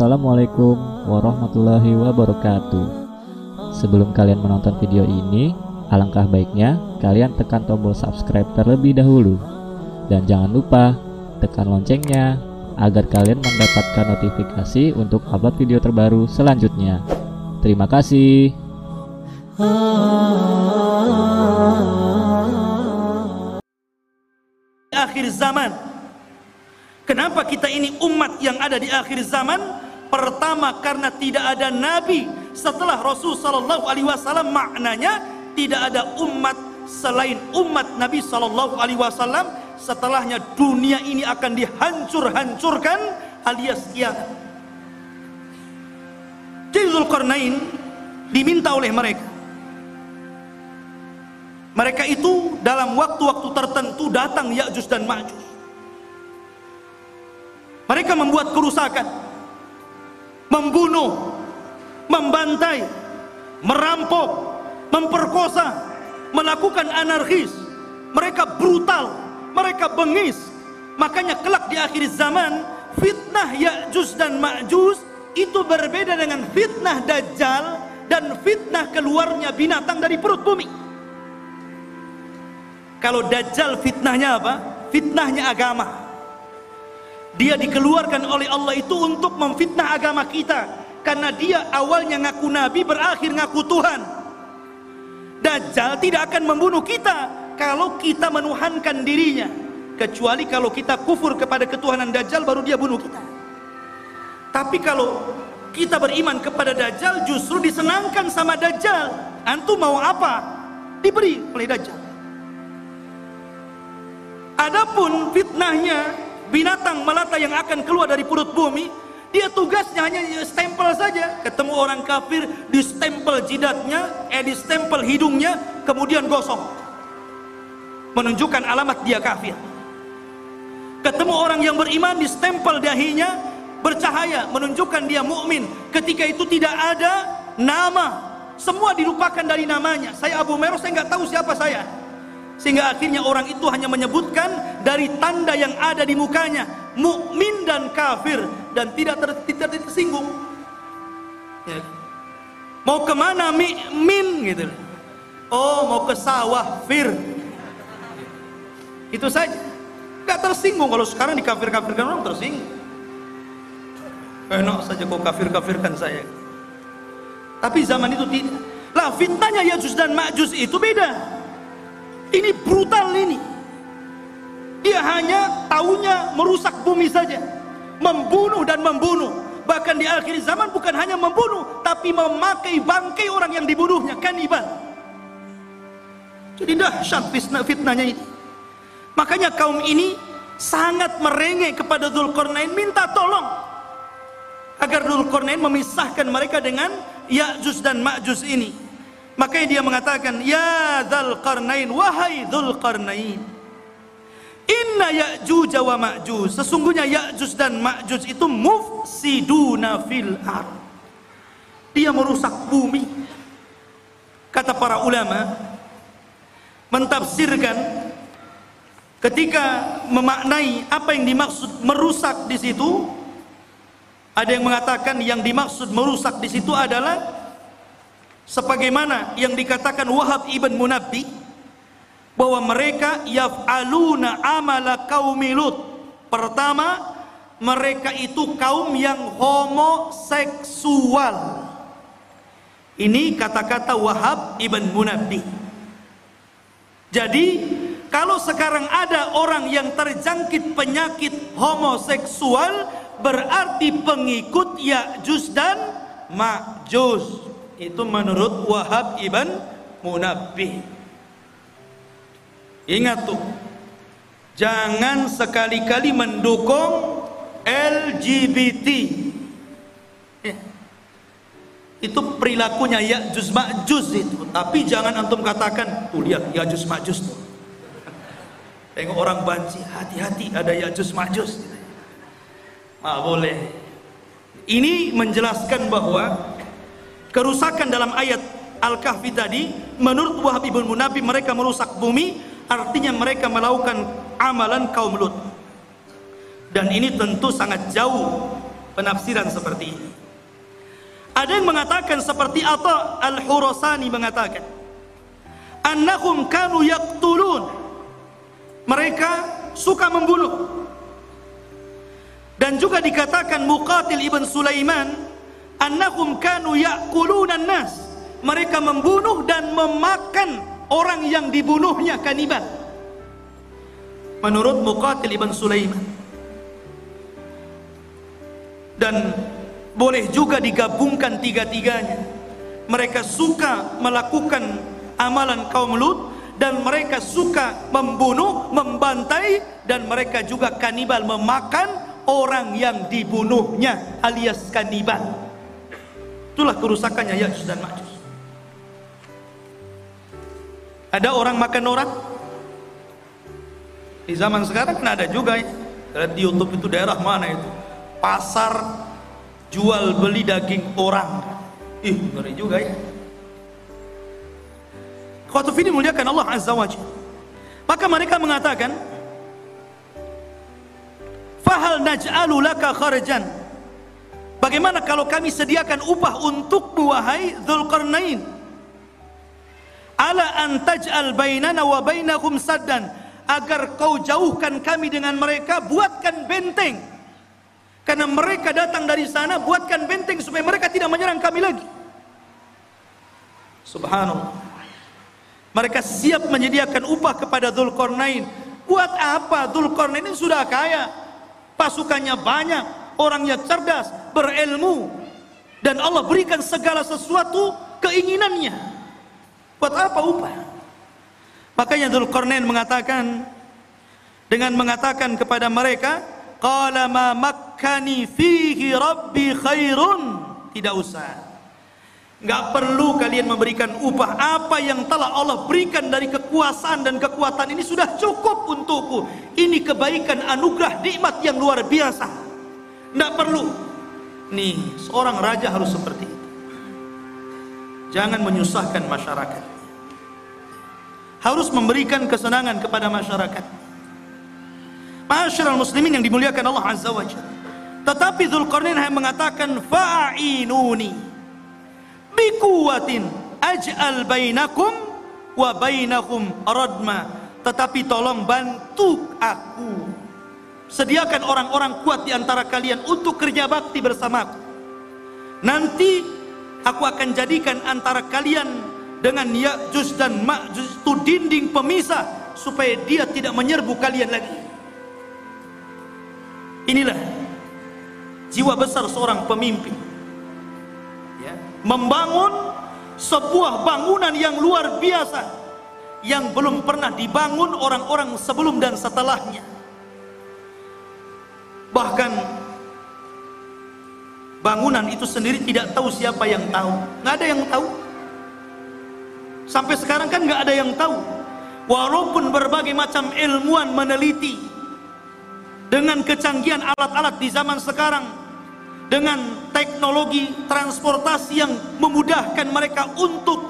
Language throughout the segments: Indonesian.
Assalamualaikum warahmatullahi wabarakatuh. Sebelum kalian menonton video ini, alangkah baiknya kalian tekan tombol subscribe terlebih dahulu. Dan jangan lupa tekan loncengnya agar kalian mendapatkan notifikasi untuk upload video terbaru selanjutnya. Terima kasih. akhir zaman. Kenapa kita ini umat yang ada di akhir zaman? Pertama karena tidak ada nabi setelah Rasul sallallahu alaihi wasallam maknanya tidak ada umat selain umat Nabi sallallahu alaihi wasallam setelahnya dunia ini akan dihancur-hancurkan alias kiamat. Jadi Zulkarnain diminta oleh mereka mereka itu dalam waktu-waktu tertentu datang Ya'juj dan Ma'juj. Mereka membuat kerusakan, membunuh, membantai, merampok, memperkosa, melakukan anarkis. Mereka brutal, mereka bengis. Makanya kelak di akhir zaman, fitnah Ya'juj dan Ma'juj itu berbeda dengan fitnah Dajjal dan fitnah keluarnya binatang dari perut bumi. Kalau Dajjal fitnahnya apa? Fitnahnya agama. Dia dikeluarkan oleh Allah itu untuk memfitnah agama kita. Karena dia awalnya ngaku Nabi, berakhir ngaku Tuhan. Dajjal tidak akan membunuh kita kalau kita menuhankan dirinya. Kecuali kalau kita kufur kepada ketuhanan Dajjal baru dia bunuh kita. Tapi kalau kita beriman kepada Dajjal justru disenangkan sama Dajjal. Antum mau apa? Diberi oleh Dajjal. Adapun fitnahnya binatang melata yang akan keluar dari perut bumi, dia tugasnya hanya stempel saja. Ketemu orang kafir, di stempel jidatnya, eh di stempel hidungnya, kemudian gosong. Menunjukkan alamat dia kafir. Ketemu orang yang beriman, di stempel dahinya, bercahaya, menunjukkan dia mukmin. Ketika itu tidak ada nama, semua dilupakan dari namanya. Saya Abu Meros, saya nggak tahu siapa saya sehingga akhirnya orang itu hanya menyebutkan dari tanda yang ada di mukanya mukmin dan kafir dan tidak ter, tidak tersinggung. Ya. mau ke mana mi, min gitu. Oh mau ke sawah fir. Itu saja. Nggak tersinggung. Kalau sekarang dikafir-kafirkan orang tersinggung. Enak saja kau kafir-kafirkan saya. Tapi zaman itu tidak. Lah fitnahnya Yajus dan Ma'jus itu beda ini brutal ini. Dia hanya tahunya merusak bumi saja. Membunuh dan membunuh. Bahkan di akhir zaman bukan hanya membunuh. Tapi memakai bangkai orang yang dibunuhnya. Kanibal. Jadi dahsyat fitnah fitnahnya ini. Makanya kaum ini sangat merengek kepada Zulkarnain minta tolong agar Zulkarnain memisahkan mereka dengan Ya'juj dan Ma'juj ini. Makanya dia mengatakan, Ya Dhul Qarnain, wahai Dhul Qarnain. Inna Ya'juj wa Ma'juj. Sesungguhnya Ya'juj dan Ma'juj itu mufsiduna fil ar. Dia merusak bumi. Kata para ulama, mentafsirkan ketika memaknai apa yang dimaksud merusak di situ, ada yang mengatakan yang dimaksud merusak di situ adalah sebagaimana yang dikatakan Wahab ibn Munabbi bahwa mereka yaf'aluna amala qaumi Lut. Pertama, mereka itu kaum yang homoseksual. Ini kata-kata Wahab ibn Munabbi. Jadi, kalau sekarang ada orang yang terjangkit penyakit homoseksual, berarti pengikut Ya'juj dan Ma'juj itu menurut Wahab ibn Munabbih. Ingat tuh. Jangan sekali-kali mendukung LGBT ya. itu perilakunya ya juz ma'juz itu. Tapi jangan antum katakan tuh lihat ya juz ma'juz tuh. Tengok orang banci hati-hati ada ya juz ma'juz ah boleh. Ini menjelaskan bahwa kerusakan dalam ayat Al-Kahfi tadi menurut Wahab ibn Munabi mereka merusak bumi artinya mereka melakukan amalan kaum Lut dan ini tentu sangat jauh penafsiran seperti ini. Ada yang mengatakan seperti Atha Al-Hurasani mengatakan, annahum kanu yaqtulun. Mereka suka membunuh. Dan juga dikatakan Muqatil ibn Sulaiman, annahum kanu ya'kuluna nas. Mereka membunuh dan memakan orang yang dibunuhnya kanibal. Menurut Muqatil ibn Sulaiman. Dan boleh juga digabungkan tiga-tiganya. Mereka suka melakukan amalan kaum Lut dan mereka suka membunuh, membantai dan mereka juga kanibal memakan orang yang dibunuhnya alias kanibal. Itulah kerusakannya Ya'juj dan Ma'juj. Ada orang makan orang? Di zaman sekarang kan ada juga ya. Di YouTube itu daerah mana itu? Pasar jual beli daging orang. Ih, ngeri juga ya. Waktu ini muliakan Allah Azza wa Maka mereka mengatakan, Fahal naj'alu laka kharjan. Bagaimana kalau kami sediakan upah untuk wahai Dzulqarnain? Ala an taj'al bainana wa bainakum saddan agar kau jauhkan kami dengan mereka buatkan benteng. Karena mereka datang dari sana buatkan benteng supaya mereka tidak menyerang kami lagi. Subhanallah. Mereka siap menyediakan upah kepada Dzulqarnain. Buat apa Dzulqarnain ini sudah kaya? Pasukannya banyak orangnya cerdas berilmu dan Allah berikan segala sesuatu keinginannya buat apa upah Makanya Dzulqarnain mengatakan dengan mengatakan kepada mereka, qala ma makkani fihi rabbi khairun. Tidak usah. Enggak perlu kalian memberikan upah apa yang telah Allah berikan dari kekuasaan dan kekuatan ini sudah cukup untukku. Ini kebaikan anugerah nikmat yang luar biasa. Enggak perlu. Nih, seorang raja harus seperti itu. Jangan menyusahkan masyarakat harus memberikan kesenangan kepada masyarakat. Masyarakat muslimin yang dimuliakan Allah Azza wa Jalla. Tetapi Zulkarnain hanya mengatakan fa'inuni bikuwatin aj'al bainakum wa bainakum radma. Tetapi tolong bantu aku. Sediakan orang-orang kuat di antara kalian untuk kerja bakti bersamaku. Nanti aku akan jadikan antara kalian dengan Ya'juj dan Ma'juj itu dinding pemisah supaya dia tidak menyerbu kalian lagi. Inilah jiwa besar seorang pemimpin. Ya, membangun sebuah bangunan yang luar biasa yang belum pernah dibangun orang-orang sebelum dan setelahnya. Bahkan bangunan itu sendiri tidak tahu siapa yang tahu, nggak ada yang tahu. Sampai sekarang kan nggak ada yang tahu. Walaupun berbagai macam ilmuwan meneliti dengan kecanggihan alat-alat di zaman sekarang, dengan teknologi transportasi yang memudahkan mereka untuk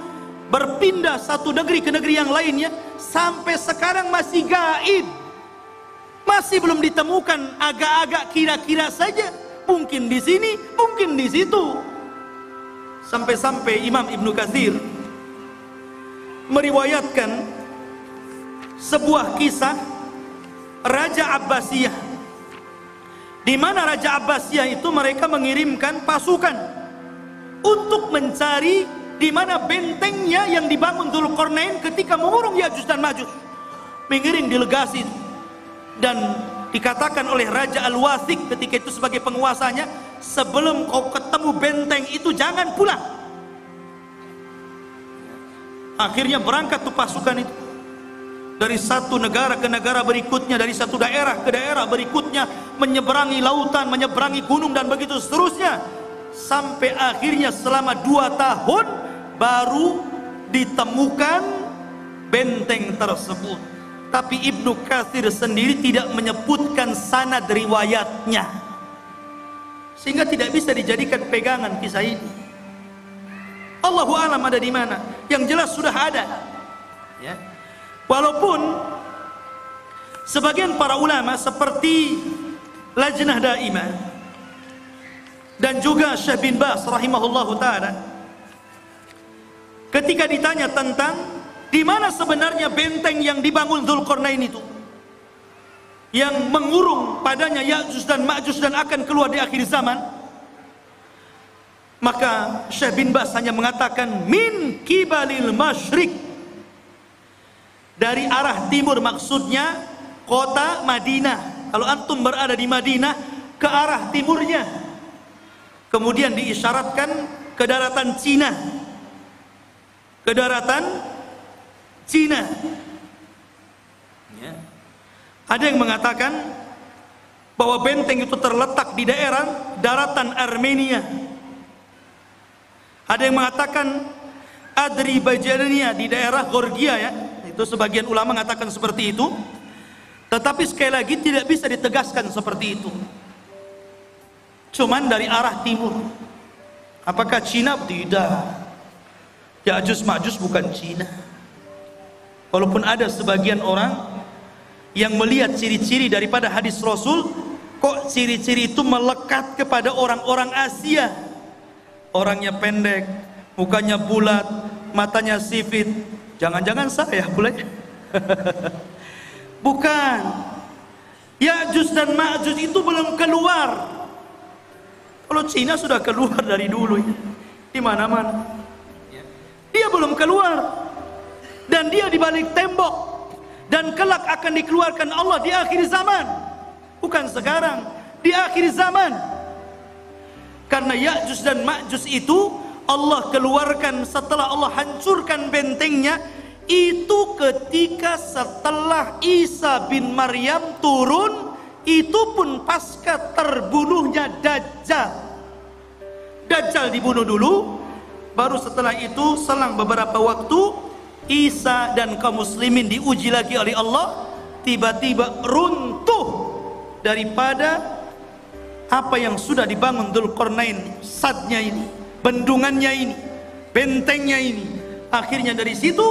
berpindah satu negeri ke negeri yang lainnya, sampai sekarang masih gaib. Masih belum ditemukan agak-agak kira-kira saja. Mungkin di sini, mungkin di situ. Sampai-sampai Imam Ibnu Katsir meriwayatkan sebuah kisah Raja Abbasiyah di mana Raja Abbasiyah itu mereka mengirimkan pasukan untuk mencari di mana bentengnya yang dibangun Dzulqarnain ketika mengurung Ya'juj dan Ma'juj mengirim delegasi dan dikatakan oleh Raja Al-Wasik ketika itu sebagai penguasanya sebelum kau ketemu benteng itu jangan pulang Akhirnya berangkat tuh pasukan itu. Dari satu negara ke negara berikutnya, dari satu daerah ke daerah berikutnya, menyeberangi lautan, menyeberangi gunung dan begitu seterusnya, sampai akhirnya selama dua tahun baru ditemukan benteng tersebut. Tapi Ibnu Katsir sendiri tidak menyebutkan sanad riwayatnya, sehingga tidak bisa dijadikan pegangan kisah ini. Allahu alam ada di mana. Yang jelas sudah ada. Ya. Walaupun sebagian para ulama seperti Lajnah Daimah dan juga Syekh bin Bas rahimahullahu taala ketika ditanya tentang di mana sebenarnya benteng yang dibangun Zulkarnain itu? Yang mengurung padanya Ya'juj dan Ma'juj dan akan keluar di akhir zaman? Maka Syekh bin Bas hanya mengatakan min kibalil masyrik dari arah timur maksudnya kota Madinah. Kalau antum berada di Madinah ke arah timurnya. Kemudian diisyaratkan ke daratan Cina. Ke daratan Cina ya. Ada yang mengatakan bahwa benteng itu terletak di daerah daratan Armenia. Ada yang mengatakan Adribajania di daerah Georgia ya. Itu sebagian ulama mengatakan seperti itu. Tetapi sekali lagi tidak bisa ditegaskan seperti itu. Cuman dari arah timur. Apakah Cina? Tidak. Ya'juj Ma'juj bukan Cina. Walaupun ada sebagian orang yang melihat ciri-ciri daripada hadis Rasul kok ciri-ciri itu melekat kepada orang-orang Asia? Orangnya pendek mukanya bulat matanya sipit jangan-jangan saya pula bukan. Ya'juj dan Ma'juj itu belum keluar. Kalau Cina sudah keluar dari dulu ya. di mana-mana. Dia belum keluar dan dia di balik tembok. Dan kelak akan dikeluarkan Allah di akhir zaman. Bukan sekarang di akhir zaman. Karena Ya'juj dan Ma'juj itu Allah keluarkan setelah Allah hancurkan bentengnya itu ketika setelah Isa bin Maryam turun itu pun pasca terbunuhnya Dajjal. Dajjal dibunuh dulu baru setelah itu selang beberapa waktu Isa dan kaum muslimin diuji lagi oleh Allah tiba-tiba runtuh daripada apa yang sudah dibangun Dzulqarnain sadnya ini bendungannya ini bentengnya ini. Akhirnya dari situ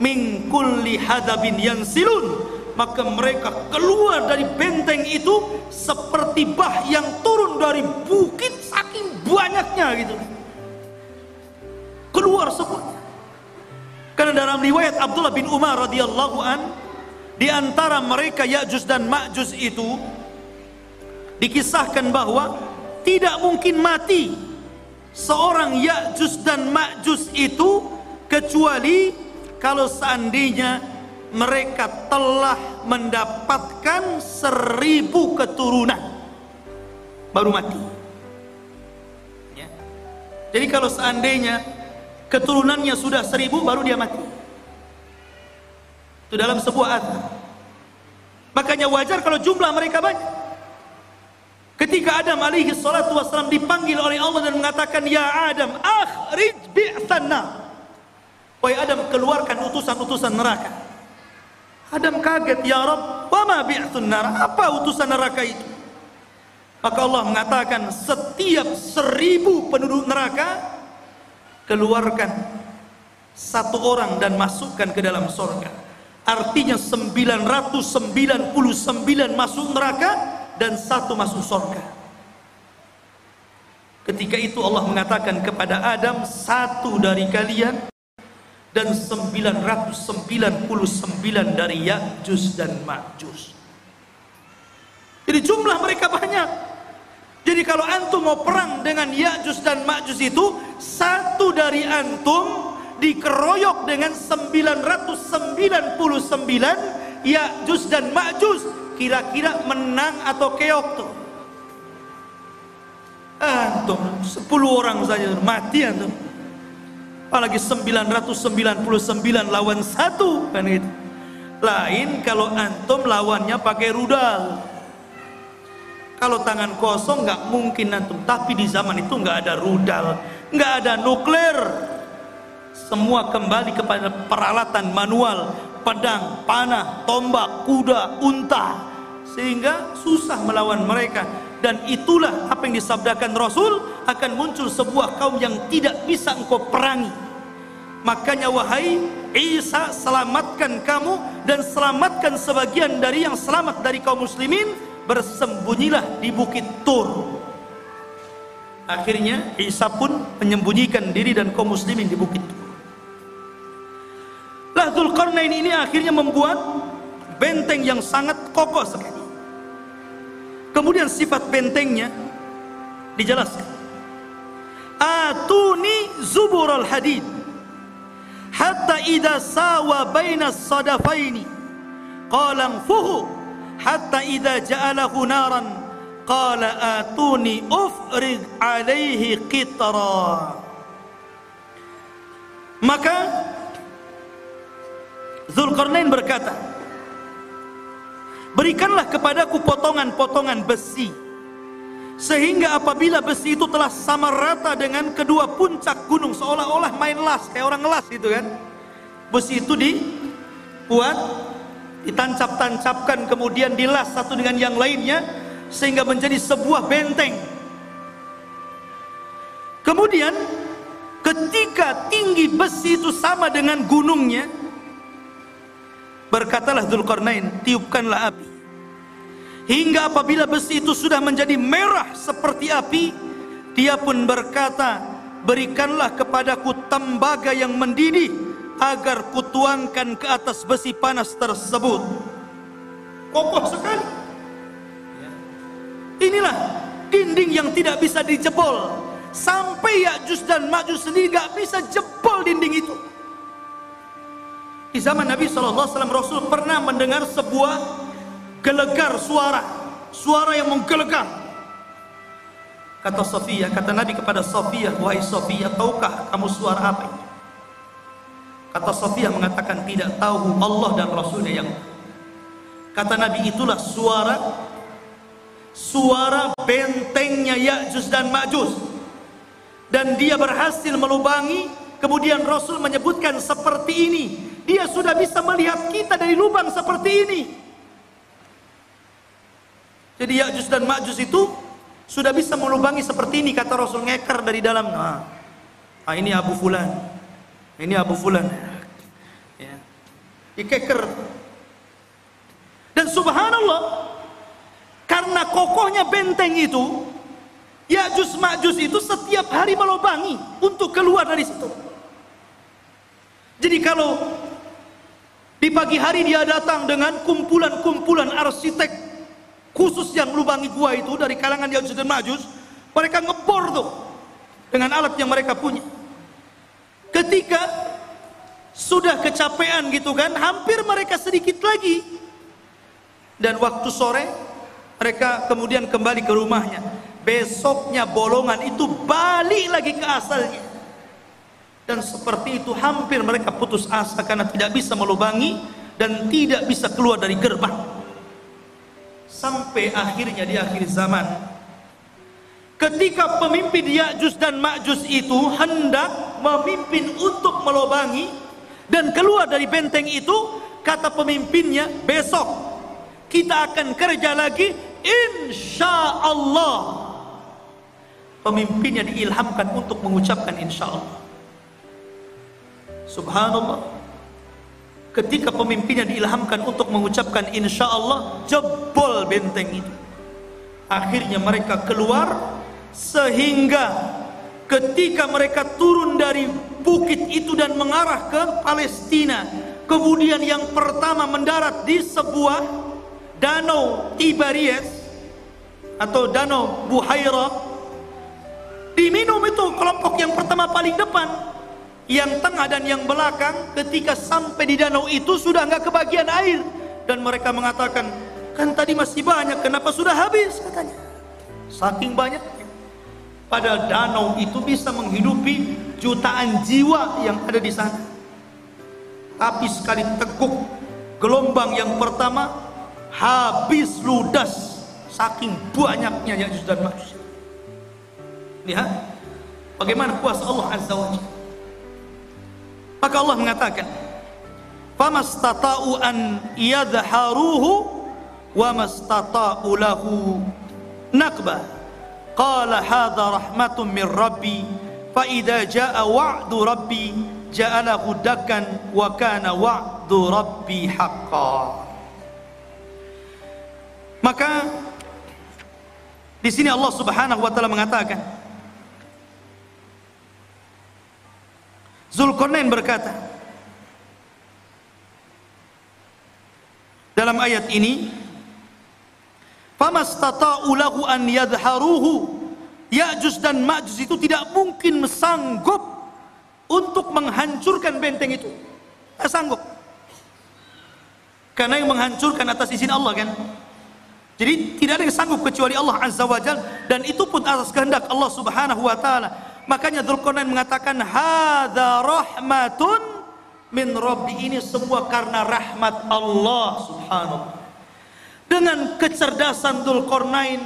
min kulli hadabin yansilun maka mereka keluar dari benteng itu seperti bah yang turun dari bukit saking banyaknya gitu. Keluar semua karena dalam riwayat Abdullah bin Umar radhiyallahu an di antara mereka Ya'juj dan Ma'juj itu dikisahkan bahwa tidak mungkin mati seorang Ya'juj dan Ma'juj itu kecuali kalau seandainya mereka telah mendapatkan seribu keturunan baru mati. Ya. Jadi kalau seandainya keturunannya sudah seribu baru dia mati. Itu dalam sebuah azab makanya wajar kalau jumlah mereka banyak. Ketika Adam alaihi salatu wassalam dipanggil oleh Allah dan mengatakan ya Adam akhrij bi'thanna Wahai Adam keluarkan utusan-utusan neraka. Adam kaget ya Rabb wama nar? Apa utusan neraka itu? Maka Allah mengatakan setiap seribu penduduk neraka keluarkan satu orang dan masukkan ke dalam sorga. Artinya 999 masuk neraka dan satu masuk sorga. Ketika itu Allah mengatakan kepada Adam satu dari kalian dan 999 dari Ya'juj dan Ma'juj jadi jumlah mereka banyak jadi kalau antum mau perang dengan Ya'juj dan Ma'juj itu satu dari antum dikeroyok dengan 999 Ya'juj dan Ma'juj kira-kira menang atau keok tuh? Antum 10 orang saja mati antum. Apalagi 999 lawan satu kan gitu. Lain kalau antum lawannya pakai rudal kalau tangan kosong nggak mungkin antum. Tapi di zaman itu nggak ada rudal, nggak ada nuklir. Semua kembali kepada peralatan manual, pedang, panah, tombak, kuda, unta. Sehingga susah melawan mereka. Dan itulah apa yang disabdakan Rasul akan muncul sebuah kaum yang tidak bisa engkau perangi. Makanya wahai Isa selamatkan kamu dan selamatkan sebagian dari yang selamat dari kaum muslimin bersembunyilah di bukit Tur. Akhirnya Isa pun menyembunyikan diri dan kaum muslimin di bukit. Lah Dzulqarnain ini akhirnya membuat benteng yang sangat kokoh sekali. Kemudian sifat bentengnya dijelaskan. Atuni zubural hadid hatta idza sawa baina sadafaini qala fuhu hatta idza ja'alahu naran qala atuni ufrig alaihi qitra. Maka Zulkarnain berkata Berikanlah kepadaku potongan-potongan besi sehingga apabila besi itu telah sama rata dengan kedua puncak gunung seolah-olah main las kayak orang las gitu kan besi itu dibuat ditancap-tancapkan kemudian dilas satu dengan yang lainnya sehingga menjadi sebuah benteng. Kemudian ketika tinggi besi itu sama dengan gunungnya berkatalah Dzulkarnain tiupkanlah api. Hingga apabila besi itu sudah menjadi merah seperti api dia pun berkata berikanlah kepadaku tembaga yang mendidih agar kutuangkan ke atas besi panas tersebut. Kokoh sekali. Inilah dinding yang tidak bisa dijebol. Sampai Ya'juj dan Ma'juj sendiri gak bisa jebol dinding itu. Di zaman Nabi SAW Rasul pernah mendengar sebuah gelegar suara. Suara yang menggelegar. Kata Sofia kata Nabi kepada Sofia wahai Sofia tahukah kamu suara apa ini kata Sofia mengatakan tidak tahu Allah dan Rasulnya yang kata Nabi itulah suara suara bentengnya Ya'juj dan Ma'juj dan dia berhasil melubangi kemudian Rasul menyebutkan seperti ini dia sudah bisa melihat kita dari lubang seperti ini jadi Ya'juj dan Ma'juj itu sudah bisa melubangi seperti ini kata Rasul ngeker dari dalam. Nah, ah, ini Abu Fulan. Ini Abu Fulan. Dikeker. Dan subhanallah karena kokohnya benteng itu Ya'juj Ma'juj itu setiap hari melubangi untuk keluar dari situ. Jadi kalau di pagi hari dia datang dengan kumpulan-kumpulan arsitek khusus yang lubangi gua itu dari kalangan Ya'juj dan Ma'juj mereka ngebor tuh dengan alat yang mereka punya ketika sudah kecapean gitu kan hampir mereka sedikit lagi. Dan waktu sore mereka kemudian kembali ke rumahnya. Besoknya bolongan itu balik lagi ke asalnya. Dan seperti itu hampir mereka putus asa karena tidak bisa melubangi dan tidak bisa keluar dari gerbang. Sampai akhirnya di akhir zaman ketika pemimpin Ya'juj dan Ma'juj itu hendak memimpin untuk melobangi dan keluar dari benteng itu kata pemimpinnya besok kita akan kerja lagi insya Allah pemimpinnya diilhamkan untuk mengucapkan insya Allah subhanallah. Ketika pemimpinnya diilhamkan untuk mengucapkan insya Allah jebol benteng itu. Akhirnya mereka keluar sehingga ketika mereka turun dari bukit itu dan mengarah ke Palestina. Kemudian yang pertama mendarat di sebuah danau Tiberias atau danau Buhaira. Diminum itu kelompok yang pertama paling depan yang tengah dan yang belakang ketika sampai di danau itu sudah nggak kebagian air. Dan mereka mengatakan kan tadi masih banyak kenapa sudah habis? katanya. Saking banyaknya pada danau itu bisa menghidupi jutaan jiwa yang ada di sana. Tapi sekali teguk gelombang yang pertama habis ludas saking banyaknya yang dan Ma'juj. Lihat bagaimana kuasa Allah Azza wa Jalla. Maka Allah mengatakan, "Famastata'u an yadhharuhu wa mastata'u lahu nakba." قال هذا رحمة من ربي فإذا جاء وعد ربي rabbi ja'ala hudakan wa kana wa'du maka di sini Allah Subhanahu wa taala mengatakan Zulkarnain berkata dalam ayat ini famastata'u lahu an yadharuhu Ya'juj dan Ma'juj itu tidak mungkin sanggup untuk menghancurkan benteng itu. Tidak sanggup. Karena yang menghancurkan atas izin Allah kan. Jadi tidak ada yang sanggup kecuali Allah Azza wa Jal dan itu pun atas kehendak Allah Subhanahu wa taala. Makanya Dzulqarnain mengatakan hadza rahmatun min rabbi ini semua karena rahmat Allah Subhanahu Dengan kecerdasan Dzulqarnain,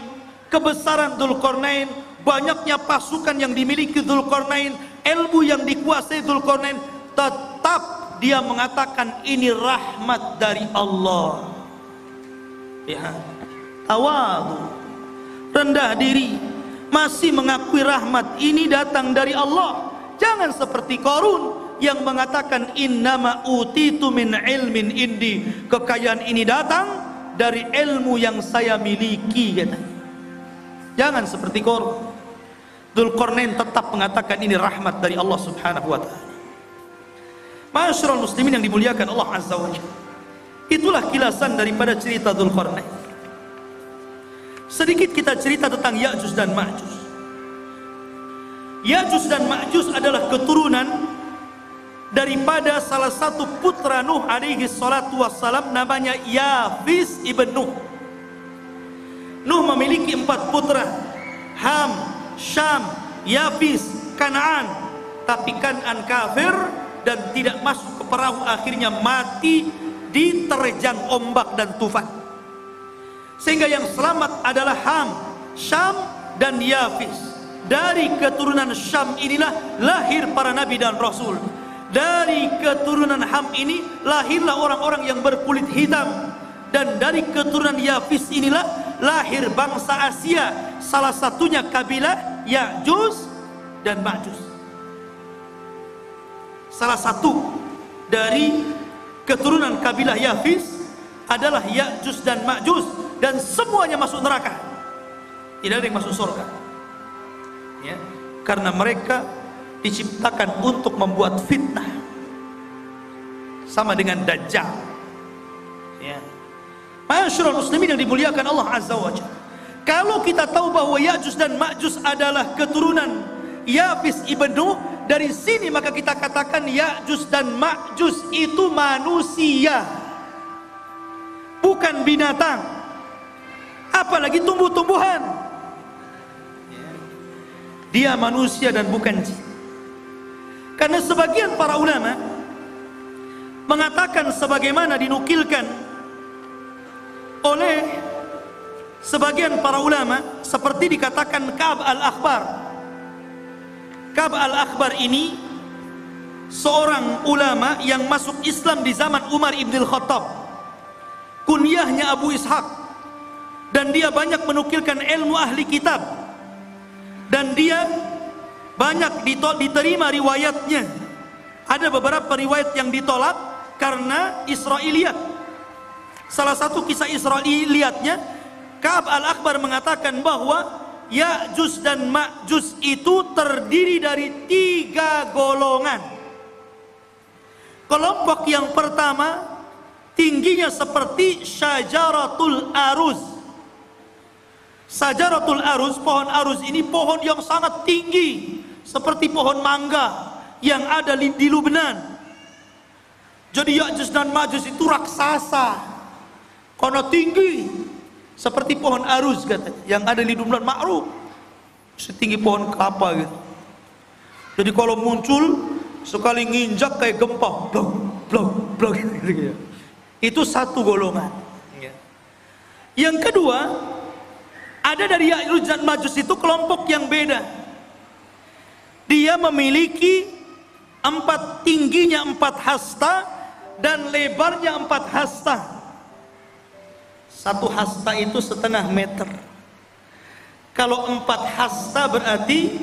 kebesaran Dzulqarnain, banyaknya pasukan yang dimiliki Dzulqarnain, ilmu yang dikuasai Dzulqarnain, tetap dia mengatakan ini rahmat dari Allah. Ya, tawadu, rendah diri, masih mengakui rahmat ini datang dari Allah. Jangan seperti Korun yang mengatakan innama utitu min ilmin indi. Kekayaan ini datang dari ilmu yang saya miliki katanya. Jangan seperti Korun. Dzulqarnain tetap mengatakan ini rahmat dari Allah Subhanahu wa taala. Muslimin yang dimuliakan Allah Azza wa. Itulah kilasan daripada cerita Dzulqarnain. Sedikit kita cerita tentang Ya'juj dan Ma'juj. Ya'juj dan Ma'juj adalah keturunan daripada salah satu putra Nuh alaihi salatu wassalam namanya Yafis ibn Nuh. Nuh memiliki empat putra. Ham, Syam, Yafis, Kanaan. Tapi Kanaan kafir dan tidak masuk ke perahu akhirnya mati diterjang ombak dan tufan. Sehingga yang selamat adalah Ham, Syam dan Yafis. Dari keturunan Syam inilah lahir para nabi dan rasul. Dari keturunan Ham ini lahirlah orang-orang yang berkulit hitam. Dan dari keturunan Yafis inilah lahir bangsa Asia. Salah satunya kabilah Ya'juj dan Ma'juj. Salah satu dari keturunan kabilah Yafis adalah Ya'juj dan Ma'juj dan semuanya masuk neraka. Tidak ada yang masuk surga. Ya, karena mereka diciptakan untuk membuat fitnah. Sama dengan Dajjal. Ya. Masyarul muslimin yang dimuliakan Allah Azza wa Jalla. Kalau kita tahu bahwa Ya'juj dan Ma'juj adalah keturunan Yafis ibn Nuh, dari sini maka kita katakan Ya'juj dan Ma'juj itu manusia. Bukan binatang. Apalagi tumbuh-tumbuhan. Dia manusia dan bukan jin. Karena sebagian para ulama mengatakan sebagaimana dinukilkan oleh sebagian para ulama seperti dikatakan Ka'ab al-Akhbar. Ka'ab al-Akhbar ini seorang ulama yang masuk Islam di zaman Umar ibn al-Khattab. Kunyahnya Abu Ishaq dan dia banyak menukilkan ilmu ahli kitab dan dia banyak diterima riwayatnya. Ada beberapa riwayat yang ditolak karena Israiliyat. Salah satu kisah Israiliyatnya Ka'ab al-Akbar mengatakan bahwa Ya'juj dan Ma'juj itu terdiri dari tiga golongan. Kelompok yang pertama tingginya seperti syajaratul aruz. Syajaratul aruz, pohon aruz ini pohon yang sangat tinggi seperti pohon mangga yang ada di Lubnan. Jadi Ya'juj dan Ma'juj itu raksasa karena tinggi seperti pohon aruz katanya yang ada di Lubnan ma'ruf setinggi pohon kelapa gitu. Jadi kalau muncul sekali nginjak kayak gempa, blok blok blok gitu ya. Itu satu golongan. Ya. Yang kedua, ada dari Ya'juj dan Majus itu kelompok yang beda. Dia memiliki empat tingginya empat hasta dan lebarnya empat hasta. Satu hasta itu setengah meter. Kalau empat hasta berarti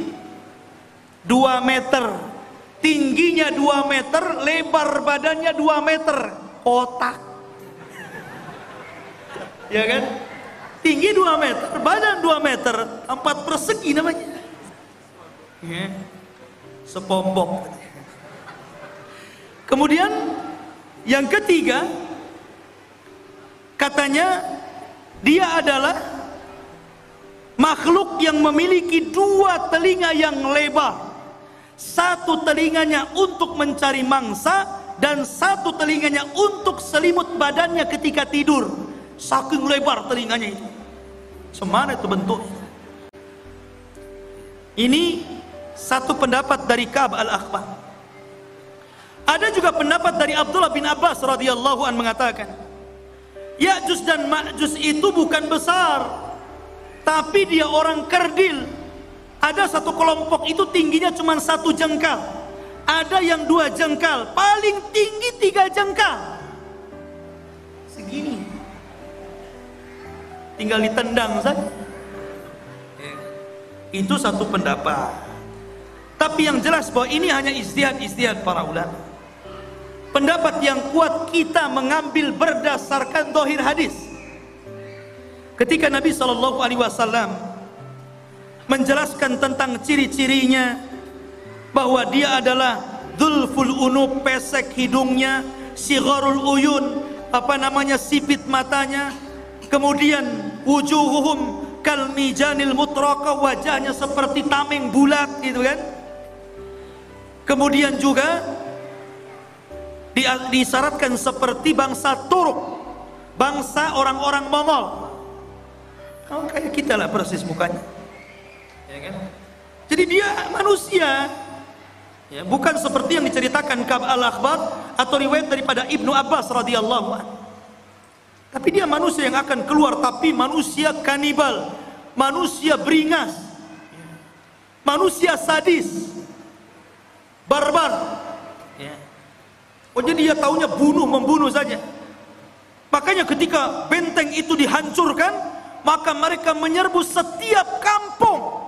dua meter. Tingginya dua meter, lebar badannya dua meter. Kotak. Ya kan? Tinggi dua meter, badan dua meter, empat persegi namanya. Ya. Sepompok. Kemudian yang ketiga katanya dia adalah makhluk yang memiliki dua telinga yang lebar. Satu telinganya untuk mencari mangsa dan satu telinganya untuk selimut badannya ketika tidur. Saking lebar telinganya itu. Semana itu bentuknya. Ini satu pendapat dari Ka'ab al-Akhbar. Ada juga pendapat dari Abdullah bin Abbas radhiyallahu an mengatakan, Ya'juj dan Ma'juj itu bukan besar, tapi dia orang kerdil. Ada satu kelompok itu tingginya cuma satu jengkal. Ada yang dua jengkal, paling tinggi tiga jengkal. Segini. Tinggal ditendang saja. Itu satu pendapat. Tapi yang jelas bahwa ini hanya istiad-istiad para ulama. Pendapat yang kuat kita mengambil berdasarkan dohir hadis. Ketika Nabi Shallallahu Alaihi Wasallam menjelaskan tentang ciri-cirinya bahwa dia adalah dulful unu pesek hidungnya, sigharul uyun, apa namanya sipit matanya, kemudian wujuhuhum kalmijanil mutraka wajahnya seperti tameng bulat gitu kan Kemudian juga disyaratkan seperti bangsa Turuk, bangsa orang-orang Mongol. Oh, kayak kita lah persis mukanya. Ya kan? Jadi dia manusia. Ya, bukan seperti yang diceritakan Kab al-Akhbar atau riwayat daripada Ibnu Abbas radhiyallahu anhu. Tapi dia manusia yang akan keluar tapi manusia kanibal, manusia beringas, manusia sadis, barbar. Ya. Oh jadi dia tahunya bunuh membunuh saja. Makanya ketika benteng itu dihancurkan, maka mereka menyerbu setiap kampung.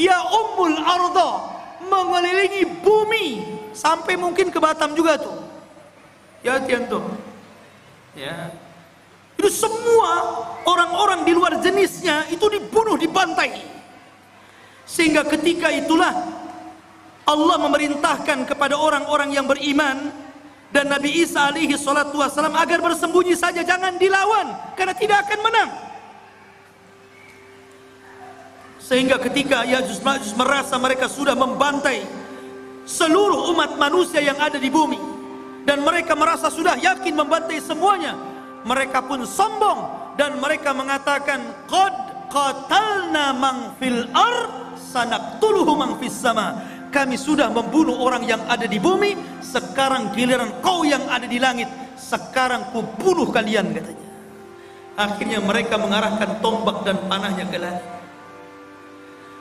Ya ummul arda mengelilingi bumi sampai mungkin ke Batam juga tuh. Ya tian tuh. Ya. Itu semua orang-orang di luar jenisnya itu dibunuh, dibantai. Sehingga ketika itulah Allah memerintahkan kepada orang-orang yang beriman dan Nabi Isa alaihi salatu wasalam agar bersembunyi saja jangan dilawan karena tidak akan menang. Sehingga ketika Ya'juj Ma'juj merasa mereka sudah membantai seluruh umat manusia yang ada di bumi dan mereka merasa sudah yakin membantai semuanya, mereka pun sombong dan mereka mengatakan qad qatalna man fil ar sanaqtuluhu man fis sama kami sudah membunuh orang yang ada di bumi. Sekarang giliran kau yang ada di langit. Sekarang ku bunuh kalian katanya. Akhirnya mereka mengarahkan tombak dan panahnya ke langit.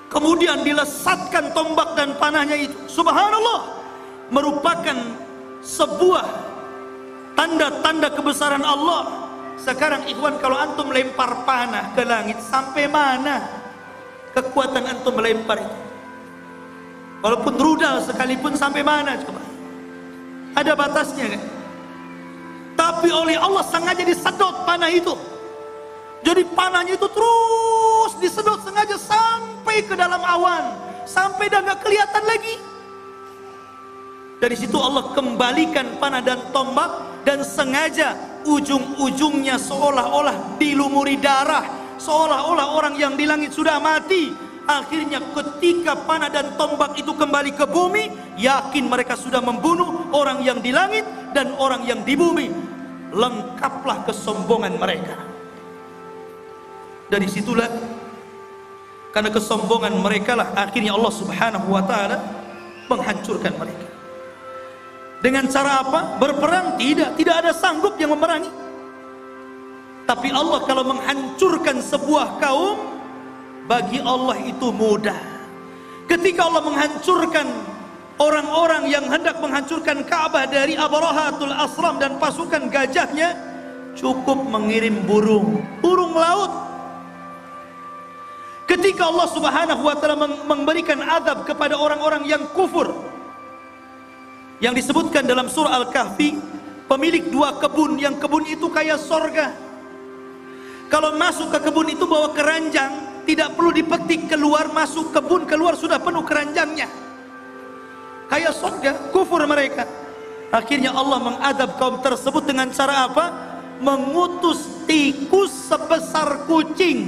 Kemudian dilesatkan tombak dan panahnya itu. Subhanallah. Merupakan sebuah tanda-tanda kebesaran Allah. Sekarang ikhwan kalau antum melempar panah ke langit sampai mana kekuatan antum melempar itu Walaupun rudal sekalipun sampai mana coba? Ada batasnya kan? Tapi oleh Allah sengaja disedot panah itu. Jadi panahnya itu terus disedot sengaja sampai ke dalam awan. Sampai dah nggak kelihatan lagi. Dari situ Allah kembalikan panah dan tombak dan sengaja ujung-ujungnya seolah-olah dilumuri darah. Seolah-olah orang yang di langit sudah mati Akhirnya ketika panah dan tombak itu kembali ke bumi, yakin mereka sudah membunuh orang yang di langit dan orang yang di bumi. Lengkaplah kesombongan mereka. Dari situlah karena kesombongan mereka lah akhirnya Allah Subhanahu wa taala menghancurkan mereka. Dengan cara apa? Berperang tidak, tidak ada sanggup yang memerangi. Tapi Allah kalau menghancurkan sebuah kaum bagi Allah itu mudah. Ketika Allah menghancurkan orang-orang yang hendak menghancurkan Ka'bah dari Abrahatul Asram dan pasukan gajahnya, cukup mengirim burung, burung laut. Ketika Allah Subhanahu wa taala memberikan azab kepada orang-orang yang kufur, yang disebutkan dalam surah Al-Kahfi, pemilik dua kebun, yang kebun itu kayak sorga. Kalau masuk ke kebun itu bawa keranjang, tidak perlu dipetik keluar masuk kebun keluar sudah penuh keranjangnya kayak surga kufur mereka Akhirnya Allah mengadab kaum tersebut dengan cara apa? Mengutus tikus sebesar kucing.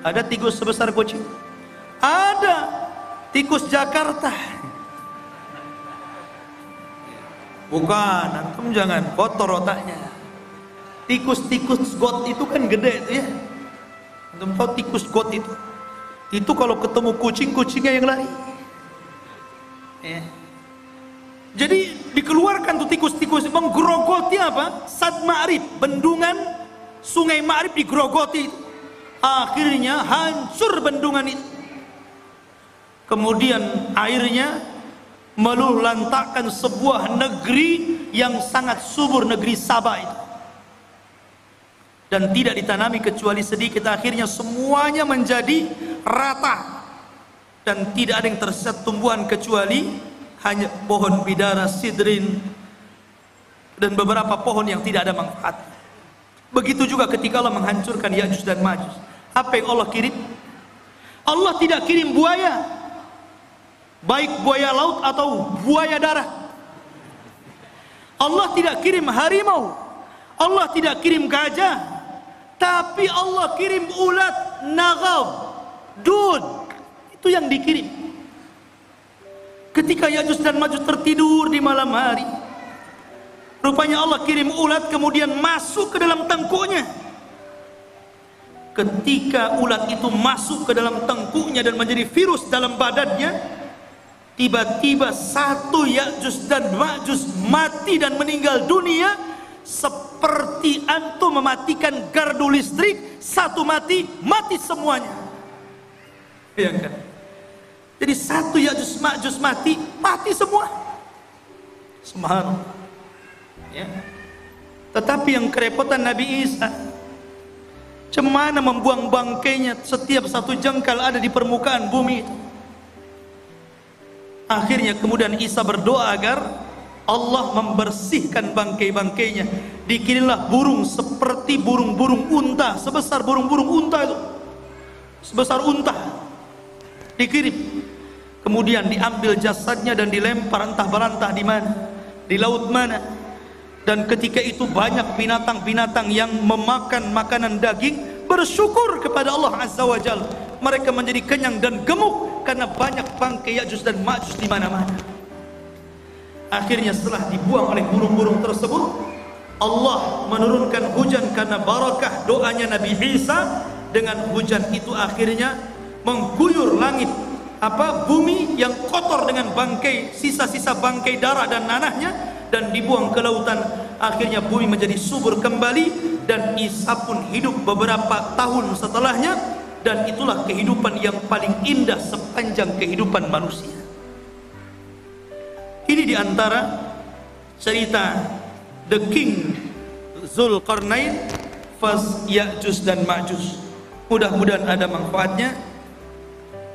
Ada tikus sebesar kucing? Ada tikus Jakarta. Bukan, antum jangan kotor otaknya. Tikus-tikus got itu kan gede itu ya. Tahu tikus got itu? Itu kalau ketemu kucing, kucingnya yang lari. Ya. Jadi dikeluarkan tuh tikus-tikus menggerogoti apa? Sad Ma'rib, bendungan sungai Ma'rib digerogoti. Akhirnya hancur bendungan itu. Kemudian airnya meluluhlantakkan sebuah negeri yang sangat subur negeri Sabah itu. Dan tidak ditanami kecuali sedikit akhirnya semuanya menjadi rata dan tidak ada yang tersesat tumbuhan kecuali hanya pohon bidara, sidrin dan beberapa pohon yang tidak ada manfaat. Begitu juga ketika Allah menghancurkan Ya'juj dan Ma'juj. Apa yang Allah kirim? Allah tidak kirim buaya. Baik buaya laut atau buaya darat. Allah tidak kirim harimau. Allah tidak kirim gajah. Tapi Allah kirim ulat nagab, dud. Itu yang dikirim. Ketika Ya'juj dan Ma'juj tertidur di malam hari, rupanya Allah kirim ulat kemudian masuk ke dalam tengkuknya. Ketika ulat itu masuk ke dalam tengkuknya dan menjadi virus dalam badannya, tiba-tiba satu Ya'juj dan Ma'juj mati dan meninggal dunia seperti antum mematikan gardu listrik, satu mati, mati semuanya. Bayangkan. Jadi satu Ya'juj Ma'juj mati, mati semua. Subhanallah. Ya. Tetapi yang kerepotan Nabi Isa Cemana membuang bangkainya setiap satu jengkal ada di permukaan bumi itu. Akhirnya kemudian Isa berdoa agar Allah membersihkan bangkai-bangkainya. Dikirimlah burung seperti burung-burung unta, sebesar burung-burung unta itu. Sebesar unta. Dikirim. Kemudian diambil jasadnya dan dilempar entah berantah di mana, di laut mana. Dan ketika itu banyak binatang-binatang yang memakan makanan daging bersyukur kepada Allah Azza wa Jal. Mereka menjadi kenyang dan gemuk karena banyak bangkai Ya'juj dan Ma'juj di mana-mana. Akhirnya setelah dibuang oleh burung-burung tersebut, Allah menurunkan hujan karena barakah doanya Nabi Isa. Dengan hujan itu akhirnya mengguyur langit apa bumi yang kotor dengan bangkai sisa-sisa bangkai darah dan nanahnya dan dibuang ke lautan. Akhirnya bumi menjadi subur kembali dan Isa pun hidup beberapa tahun setelahnya. Dan itulah kehidupan yang paling indah sepanjang kehidupan manusia ini di antara cerita The King Zulkarnain Fas Ya'juj dan Ma'juj mudah-mudahan ada manfaatnya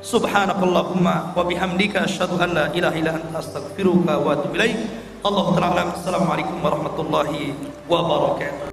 Subhanakallahumma wa bihamdika asyhadu an la ilaha illa anta astaghfiruka wa atubu ilaik. Allahu ta'ala assalamualaikum warahmatullahi wabarakatuh.